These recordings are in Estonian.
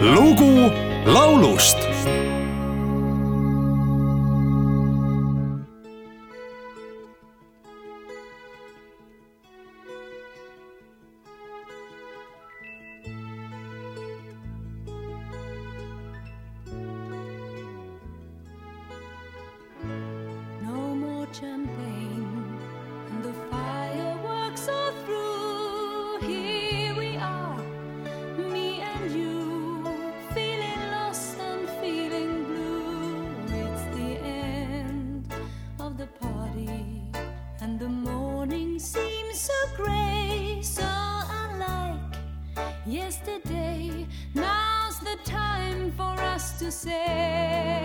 lugu laulust yesterday. Now's the time for us to say.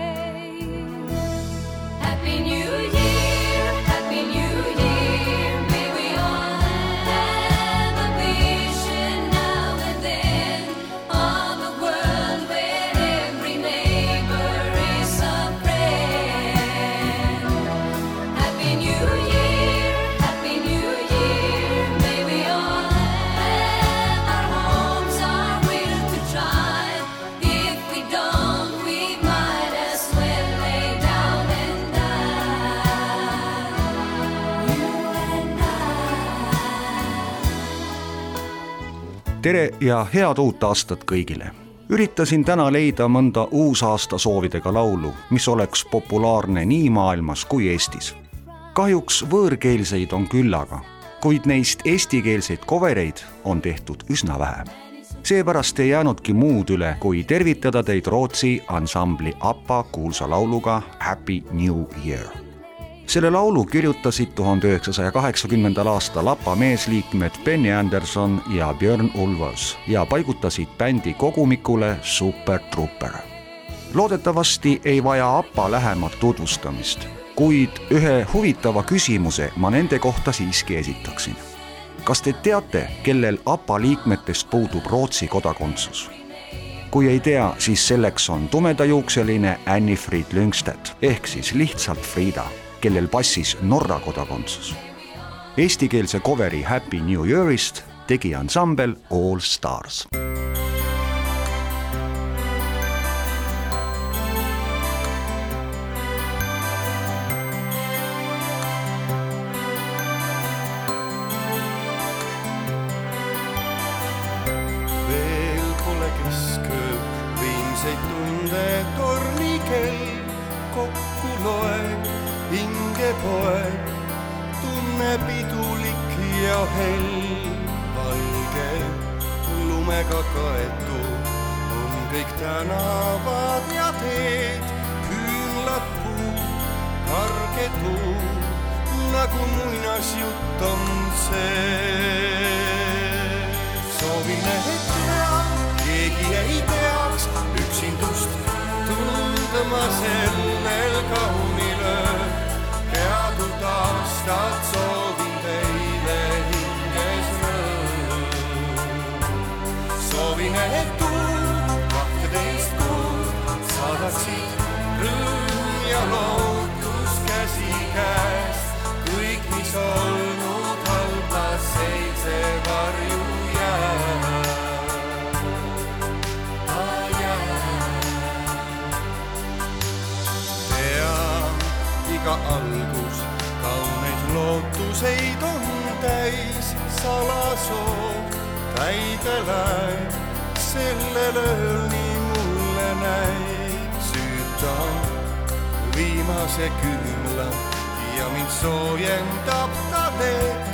Tere ja head uut aastat kõigile! üritasin täna leida mõnda uusaasta soovidega laulu, mis oleks populaarne nii maailmas kui Eestis. kahjuks võõrkeelseid on küllaga, kuid neist eestikeelseid covereid on tehtud üsna vähe. seepärast ei jäänudki muud üle, kui tervitada teid Rootsi ansambli APA kuulsa lauluga Happy New Year selle laulu kirjutasid tuhande üheksasaja kaheksakümnendal aastal APA meesliikmed Benny Anderson ja Björn Ulvaeus ja paigutasid bändi kogumikule Super Trooper. loodetavasti ei vaja APA lähemat tutvustamist, kuid ühe huvitava küsimuse ma nende kohta siiski esitaksin. kas te teate, kellel APA liikmetest puudub Rootsi kodakondsus? kui ei tea, siis selleks on tumedajuukseline Anni-Frid Lyngstedt ehk siis lihtsalt Frida kellel passis Norra kodakondsus. Eestikeelse coveri Happy New Year'ist tegi ansambel All Stars. veel pole kesköö, võimsaid tunde tornikell kokku poeb, tunne pidulik ja hell, valge lumega kaetud on kõik tänavad ja teed, küünlad puud, karge tuul, nagu muinasjutt on see soovin, et tea, keegi ei peaks üksindust tundma sellel tuul kahteteist kuud saadaksid rõõm ja lootus käsikäes. kõik, mis olnud halbas eilse varju jääb. tean, iga algus kauneid lootuseid on täis, salasoov täide läheb, sellel ööl nii mulle näib. süütan viimase küünla ja mind soojendab ta leek,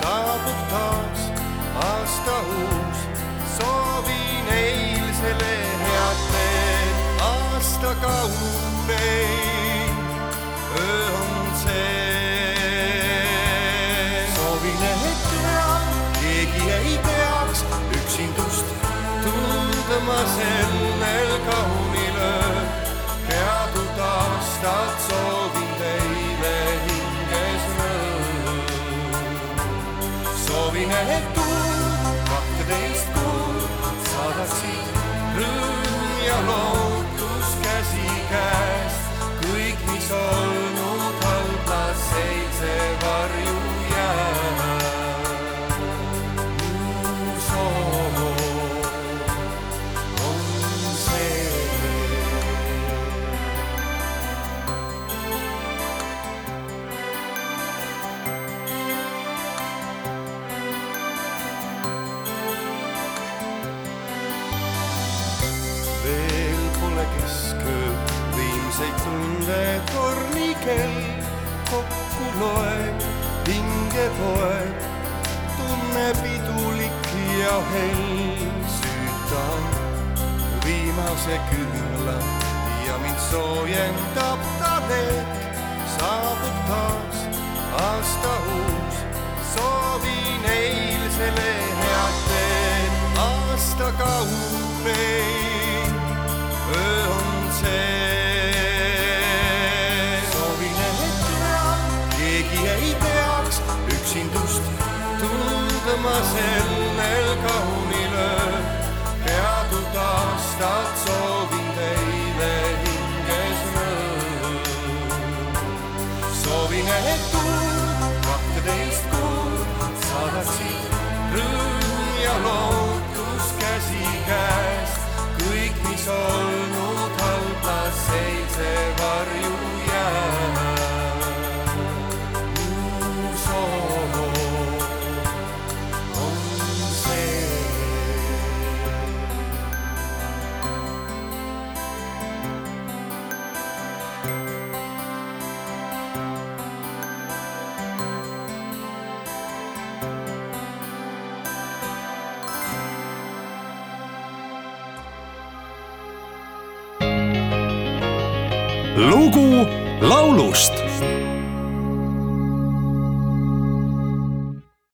saabub taas aasta uus, soovin eilsele head teed, aasta kauneim tundma sellel kaunil ööl. headut aastat soovin teile hinges rõõm soovin, et tuul kahteteist kuud saadaksid rõõm ja lootus kell kokku loeb, hinge poeb, tunne pidulik ja hell, süütan viimase küünla ja mind soojendab ta leek, saabub taas aasta uus, soovin eilsele head teed, aasta kauneim öö on tundma sellel kaunil ööl. peatud aastat soovin teile hinges rõõm. soovin, et tuul kahteteist kuud saadaksid rõõm ja lootus käsikäes. kõik, mis olnud lugu laulust